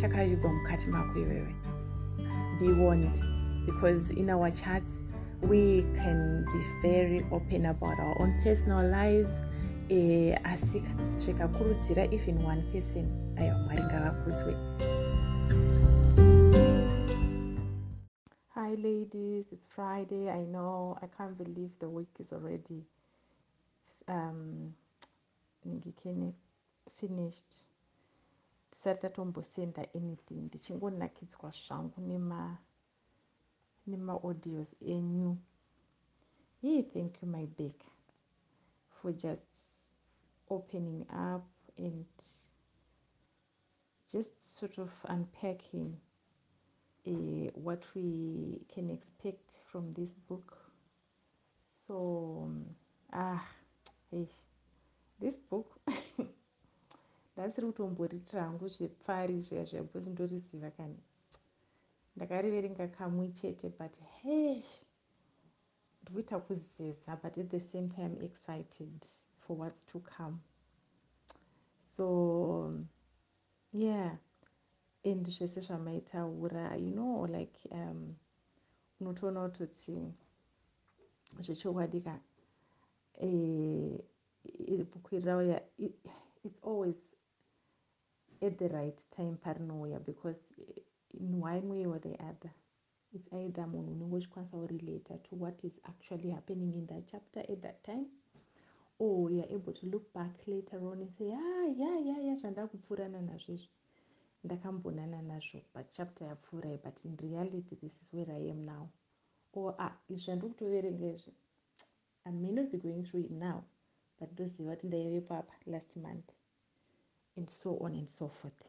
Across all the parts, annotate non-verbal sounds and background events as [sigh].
chakavigwa mukati be warned because in our chats we can be very open about our own personal lives. Eh, asi zvikakurudzira even one person. Aiwa mwari ngavakudzwe hi ladies. It's friday. I know. I can't believe the week is already um, finished tisati tatombosenda anything ndichingonakidzwa zvangu nemaaudios enyu. Yei thank you my back for just opening up and just sort of unpacking uh, what we can expect from this book. So um, ah hey, this book [laughs] ndasiri kutomboritra hangu zvepfari zviya because ndoriziva kani ndakariverenga kamwe chete but he ndikuita kuzeza but at the same time excited for what's to come. So yeah and zvese zvamaitaura you know like um unotoona kutoti zvechokwadi ka eh, bhuku iri rauya it's always at the right time parinouya because in one way or the other it's either munhu unenge uchikwanisa kurelata to what is actually happening in that chapter at that time or youare able to look back later on and say ah ya ya ya zvandava kupfuurana nazvo izvi ndakambonana nazvo but chapter yapfuurai but in reality this is where i am now. Or ah izvi zvandiri kutoverenga izvi? I may not be going through it now but ndoziva kuti ndaivepo apa last month and so on and so forth.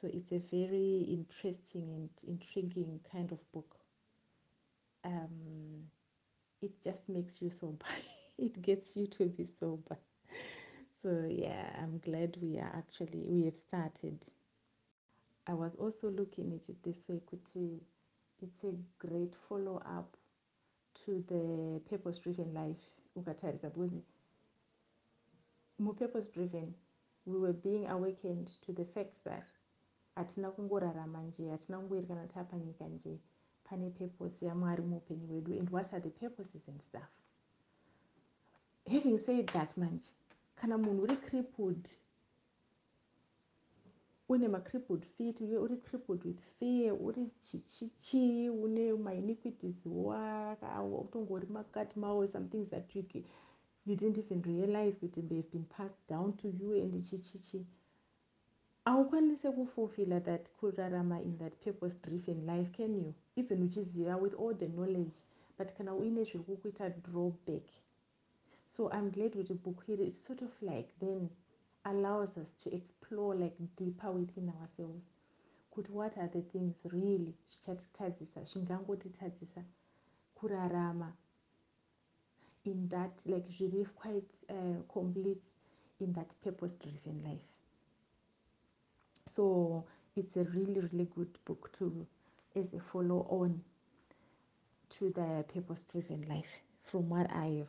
So it's a very interesting and intriguing kind of book. Um, it just makes you sober. [laughs] it gets you to be sober. So yeah, I'm glad we are actually we have started. I was also looking at it this way, Kuti. It's a great follow up to the purpose driven life. Ukatarisa because more purpose driven we were being awakened to the fact that hatina kungorarama nje hatina kungoiri kana tapa nyika nje pane purpose yamwari muupenyu hwedu and what are the purposes and stuff. Having said that manje kana munhu uri crippled une macrippled feet uye uri crippled with fear uri chichichi une mainiquities wakutongori makati mao some things that you you didn't even realize kuti they have been passed down to you and chichichi haukwanise kufulfilla that kurarama in that purpose driven life can you? Even uchiziva with all the knowledge but kana uine zviri kukuita drawback. So i'm glad kuti book iri it sort of like then allows us to explore like deeper within ourselves. Kuti what are the things really zvichatitadzisa zvingangotitadzisa kurarama in that like zviri quite uh, complete in that purpose driven life. So it's a really really good book to as a follow on to the purpose driven life from what i have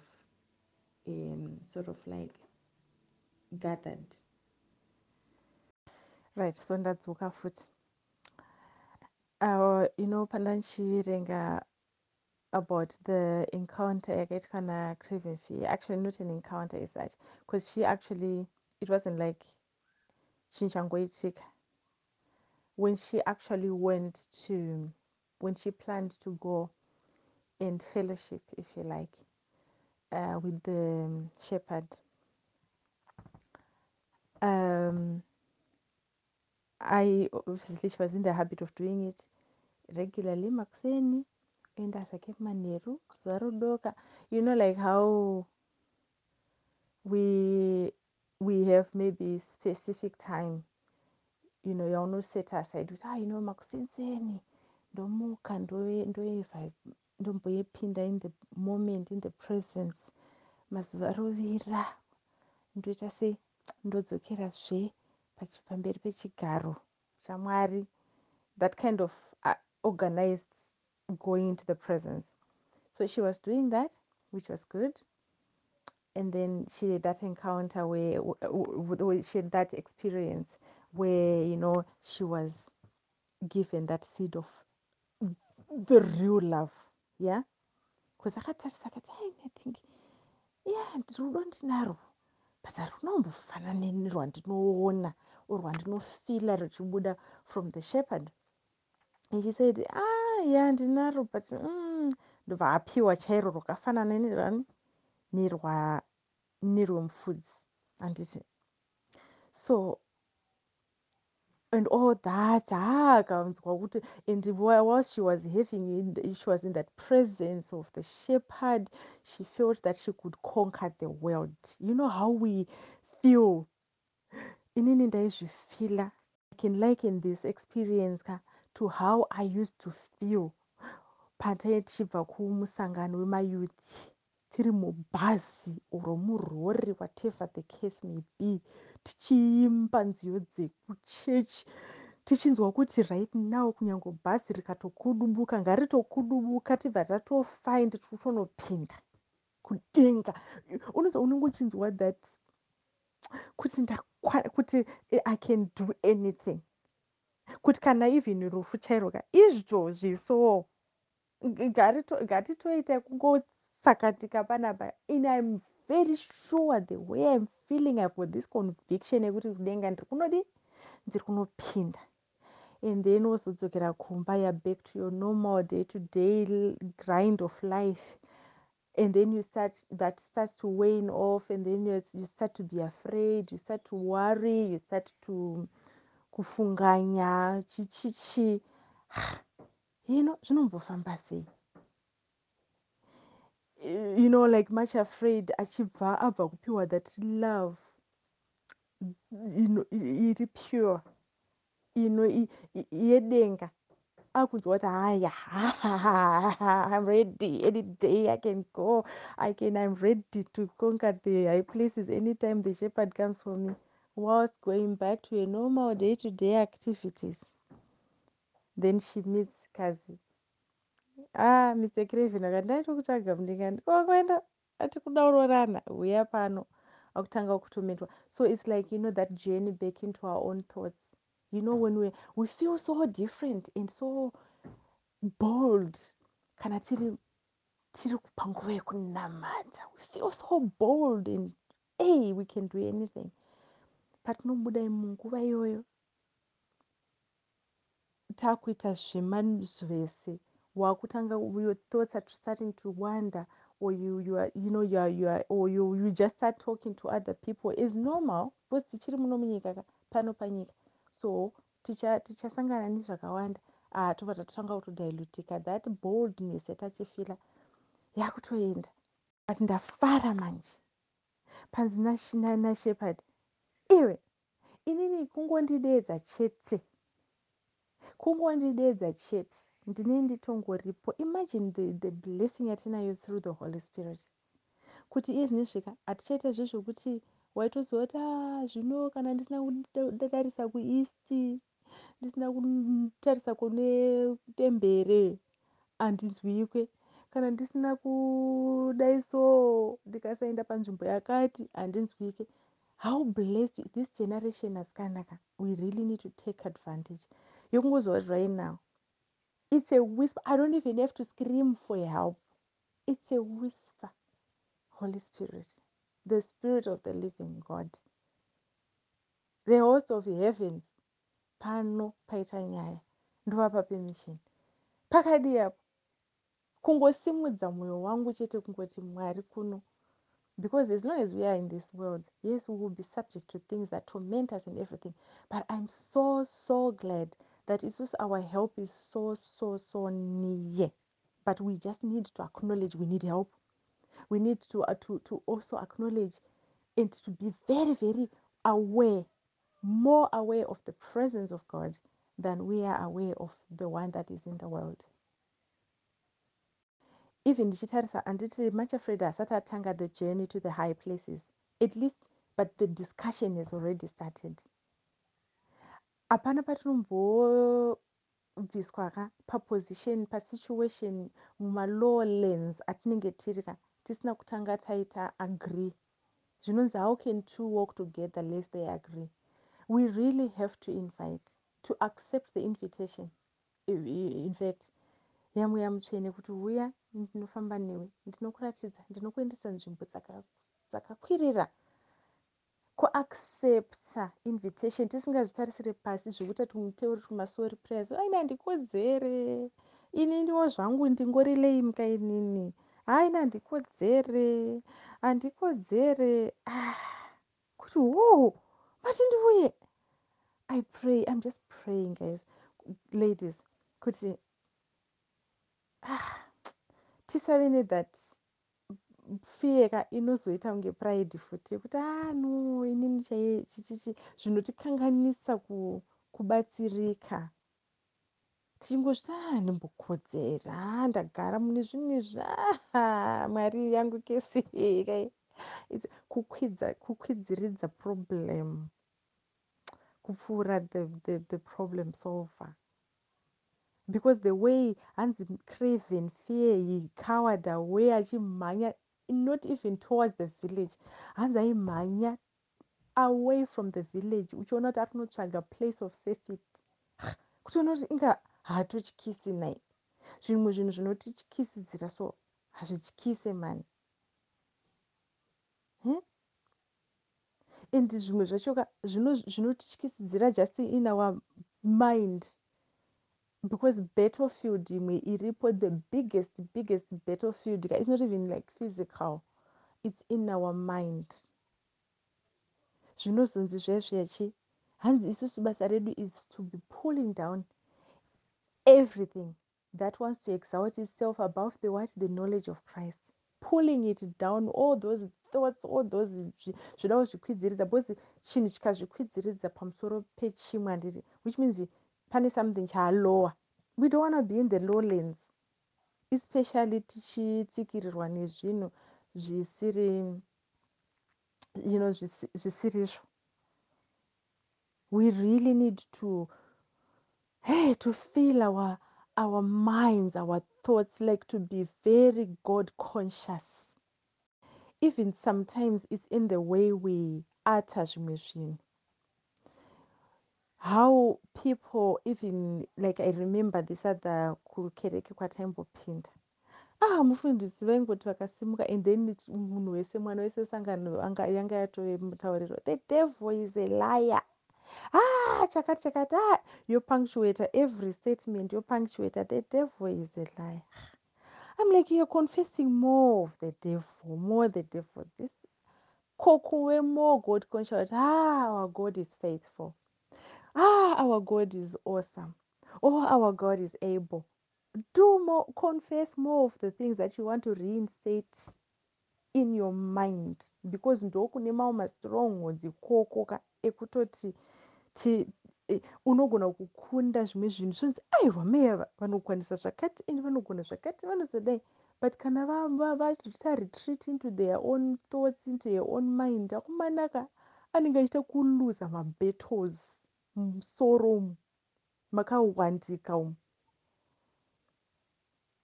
um, sort of like gathered. Right so ndadzoka futi uh, you know pandanchiverenga about the encounter yakaitika nacraven fee actually not an encounter as such because she actually it wasn't like chinhu changoitika when she actually went to when she planned to go and fellowship if you like uh, with the shepherd um, i obviously she was in the habit of doing it regularly makuseni enda zvake manheru zuva rodoka. You know like how we we have maybe specific time you know yaunoseta aside kuti ah you know makusenseni ndomuka ndomboyepinda in the moment in the presence. Mazuva rovira ndoita sei ndodzokerazve pamberi pechigaro chamwari. That kind of uh, organized going into the presence. So she was doing that which was good. And then she had that encounter where, where she had that experience where you know she was given that seed of the real love. Yeah? Because akatarisa akati i think yeah rudo ndinarwo but harunombofanani nerwandinoona or rwandinofila ruchibuda from the shepherd. And she said ah yeah ndinaro but mm, ndobva mm, apiwa chairo rwakafanana nerani nerwemufudzi handiti so and all that ha akanzwa kuti and whilst she was having she was in that presence of the shepherd she felt that she could conquer the world. You know how we feel. Inini ndaizvifila i can liken this experience ka to how i used to feel patai tichibva kumusangano wemayuthi tiri mubhazi oro murori whatever the case may be tichiimba nziyo dzekuchechi. Tichinzwa kuti right now kunyange bhazi rikatokudubuka ngaritokudubuka tibva tatofind totonopinda kudenga. Unoza unenge uchinzwa that kuti kuti i can do anything kuti kana even rufu chairoka izvo zvisowo ngatitoita kungosakatika panapa in im very sure the way im feeling i've got this conviction yekuti kudenga ndiri kunodi ndiri kunopinda. And then wozodzokera kumba ya back to your normal day to day grind of life. And then you start that starts to wane off and then you start to be afraid you start to worry you start to kufunganya chichichi hino zvinombofamba sei? You know like much afraid achibva abva kupiwa that love iri pure ino yedenga. Akunzwa kuti haya [laughs] im ready. Any day i can go. I can i'm ready to conquer the high places anytime the shepherd comes for me whilst going back to a normal day to day activities. Then she meets kazi. Ah mr craven akandaito kutsvaga mudenga ndikokwenda ati kudaurorana uya pano. Akutanga kutometwa. So it's like you know that journey back into our own thoughts. You know when we, we feel so different and so bold. Kana tiri tiri panguva yekunamata. We feel so bold and hey we can do anything patinobuda munguva iyoyo takuita zvemanzvese wakutanga your thoughts are starting to wonder or you you are you know you are you are or you you just start talking to other people. Is normal because tichiri muno munyika pano panyika so tichasangana ticha nezvakawanda. Ah tobva tatotanga kutodilutika that boldness yatachifila yakutoenda. But ndafara manje. Panzi nashepard iwe inini kungondidedza chete kungondidedza chete ndine nditongoripo imagine the, the blessing yatinayo through the holy spirit. Kuti iye zvinezvika hatichaita zvezvokuti waitoziva kuti a ah, zvino kana ndisina kudadarisa kueasti ndisina kutarisa kune tembere handinzwikwe kana ndisina kudai so ndikasaenda panzvimbo yakati handinzwike how blessed this generation has kanaka we really need to take advantage. Yokungozva kuti right now. It's a whisper. I don't even have to scream for help. It's a whisper. Holy spirit the spirit of the living god. The host of heavens. Pano paita nyaya. Ndovapa permission pakadi apo. Kungosimudza mwoyo wangu chete kungoti mwari kuno because as long as we are in this world yes we will be subject to things that torment us and everything. But i'm so so glad that it's just our help is so so so near. But we just need to acknowledge we need help. We need to, uh, to, to also acknowledge and to be very very aware more aware of the presence of God than we are aware of the one that is in the world. Even ndichitarisa handiti machafred asati atanga the journey to the high places. At least but the discussion has already started. Hapana patinombobviswa ka paposition pasituation mumalowlands atinenge tiri ka tisina kutanga taita agree. Zvinonzi how can two walk together lest they agree? We really have to invite to accept the invitation. In fact yamweya mutsvene kuti uya ndinofamba newe ndinokuratidza ndinokuendesa nzvimbo dzakakwirira. Kuaccepta invitation tisingazvitarisire pasi zvekuti tumuteuri tumasori prayers. Aina handikodzere ininiwo zvangu ndingori leimka inini. Haina handikodzere handikodzere ah, kuti wo mati ndiuye i pray i'm just praying guys. Ladies kuti ah, tisave nethat fiyeka inozoita kunge pride futi yekuti a no inini chaiye chichichi zvinotikanganisa kubatsirika. Tichingozviti a ndimbokodzera ndagara mune zvinhu izvi a mwari yangu kesika [laughs] kukwidziridza problem. Kupfuura the, the, the problem solver because the way hanzi craven fear he cowered away achimhanya not even towards the village. Hanzi aimhanya away from the village uchiona kuti ari kunotsvaga place of safety. [sighs] Kutiona kuti inga haatotyisi nai. Zvimwe zvinhu zvinotityisidzira so hazvityise mani. And zvimwe zvachoka zvinotityisidzira just in our mind because battlefield imwe iripo the biggest biggest battlefield it's not even like physical it's in our mind. Zvinozonzi zvezvechi hanzi isusu basa redu is to be pulling down everything that wants to exalt itself above the what? The knowledge of christ. Pulling it down all those thoughts all those zvoda kuzvikwidziridza because chinhu chikazvikwidziridza pamusoro pechimwe handiti which means pane something chaalowa we don't want to be in the lowlands especially tichitsikirirwa nezvinhu zvisiri you know zvisirizvo we really need to hey to feel our our minds our thoughts like to be very god conscious. Even sometimes it's in the way we utter zvimwe zvinhu how people even like i remember this other kukereke kwataimbopinda ah mufundisi vaingoti vakasimuka and then munhu wese mwana wese sangano yanga yatomutaurirwa the devil is a liar. Ah chakati chakati ah yopunctuata every statement yopunctuata the devil is a liar. I'm like you're confessing more of the devil more the devil. This kokuwe more god conscious ah our god is faithful ah our god is awesome. Oh our god is able. Do more confess more of the things that you want to reinstate in your mind. Because ndokune mamwe mastrongholds ikokoka ekutoti e, unogona kukunda zvimwe zvinhu. Zvonzi aiwa meya vanokwanisa zvakati and vanogona zvakati vanozodai. But kana vaita retreat into their own thoughts into their own mind akumanaka anenge achiita kuluza mabattles musoro umu makawandika umu.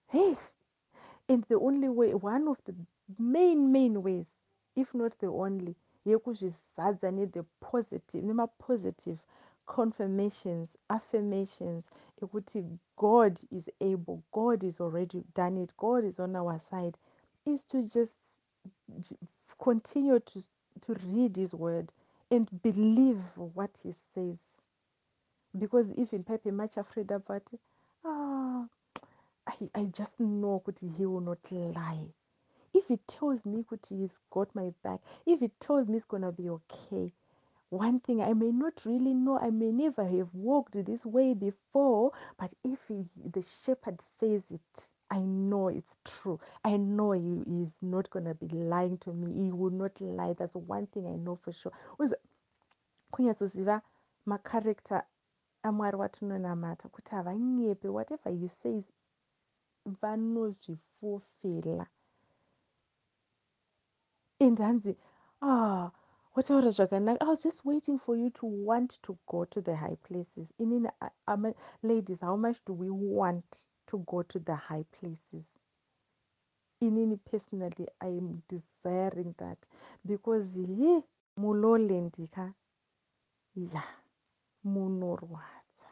Hey and the only way one of the main main ways if not the only yekuzvizadza nethe positive nemapositive confirmations affirmations ekuti god is able god is already done it god is on our side is to just continue to, to read his word and believe what he says because even paipe machafred abva ati ah, I, I just know kuti he will not lie. If he tells me kuti he's got my back if he tells me it's gonna be okay one thing i may not really know i may never have walked this way before but if he, the shepherd says it i know it's true. I know he is not gonna be lying to me. He will not lie. That's one thing i know for sure. Kunyatsoziva makarekta amwari watinonamata kuti havanyepe whatever he says vanozvifofela and hanzi ah wataura zvakanaka. I was just waiting for you to want to go to the high places. Inini uh, ladies how much do we want to go to the high places? Inini personally iam desiring that. Because ye mulolendika ya munorwadza.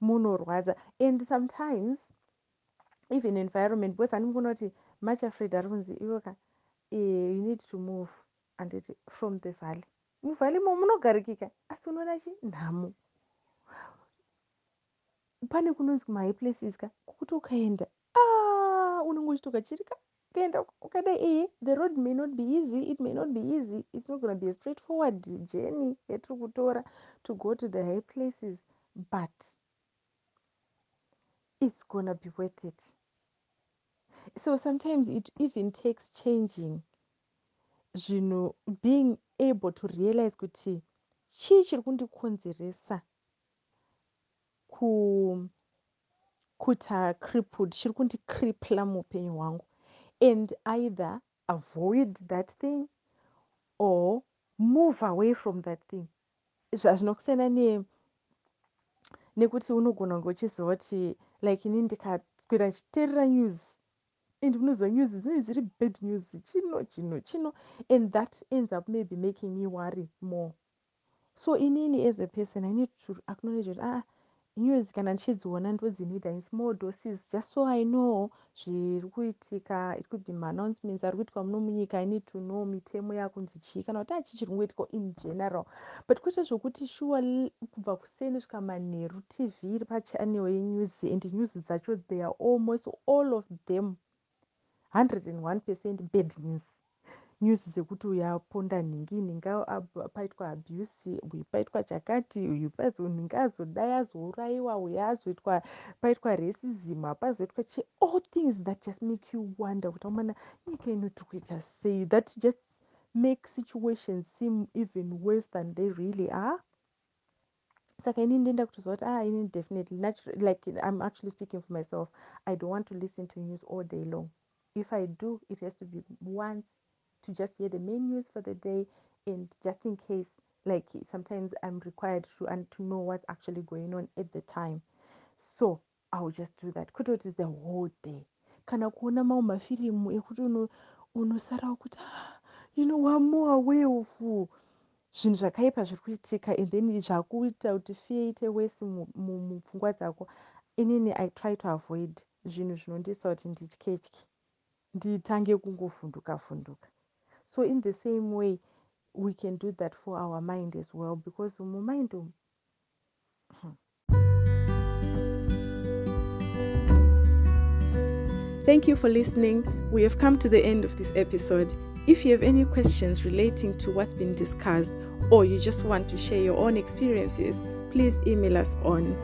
Munorwadza. And sometimes even environment because handimbona kuti much afraid ari kunzi iwoka eh, you need to move. Anditi from the valley. Muvhalley mo munogarikika asi unoona chi? Nhamo pane kunonzi kumahigh places ka kwokuti ukaenda a unenge uchitoka chirika ukaenda ukadai iyi the road may not be easy it may not be easy its not gonna be a straight forward journey yatiri kutora to go to the high places but it's gonna be worth it. So sometimes it even takes changing zvinhu being able to realize kuti chii chiri kundikonzeresa kuta crippled chiri kundikripla muupenyu hwangu and either avoid that thing or move away from that thing. Zvazvina kusiyana ne nekuti unogona kunge uchizova kuti like ini ndikaswera ndichiteerera news and unozwa news dzinenge dziri bad news chino chino chino and that ends up maybe making me worry more. So inini as a person i need to acknowledge kuti ah news kana ndichidziona ndodzinoita in small doses just so i know zviri kuitika it could be maannouncements ari kuitika muno munyika i need to know mitemo yakunzi chii kana kuti achi chiri kungoitika in general. But kwete zvokuti sure kubva kuseni svika manheru tv iri pachanel yenews and news dzacho they are almost all of them 101 percent bad news news dzekuti uyu aponda nhingi nhinga paitwa abuse uyu paitwa chakati uyu nhinga azodai azourayiwa uyu azoitwa paitwa racism hapazoitwa chi all things that just make you wonder kuti amana nyika inoti kuita sei? That just make situations seem even worse than they really are? Saka inini ndoenda kutozva kuti ah inini definitely like i'm actually speaking for myself. I don't want to listen to news all day long. If i do it has to be once to just hear the main news for the day and just in case like sometimes i'm required to and to know what's actually going on at the time. So iwill just do that. Kuti the whole day. Kana kuona mamwe mafirimu ekuti unosarawo kuti ah, you know one more way of zvinhu zvakaipa zviri kuitika and then zvakuita kuti fiite wese mupfungwa dzako. Inini i try to avoid zvinhu zvinondiisa kuti ndityetye nditange kungovhunduka vhunduka so in the same way we can do that for our mind as well because mumind umu hmm. Thank you for listening. We have come to the end of this episode. If you have any questions relating to what's been discussed, or you just want to share your own experiences, please email us on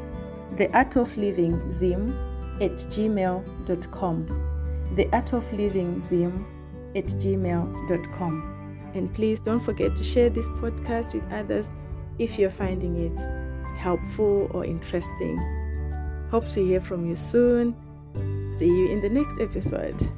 the art of living zim at gmail.com. The art of living zim at gmail.com. And please don't forget to share this podcast with others if you're finding it helpful or interesting. Hope to hear from you soon. See you in the next episode.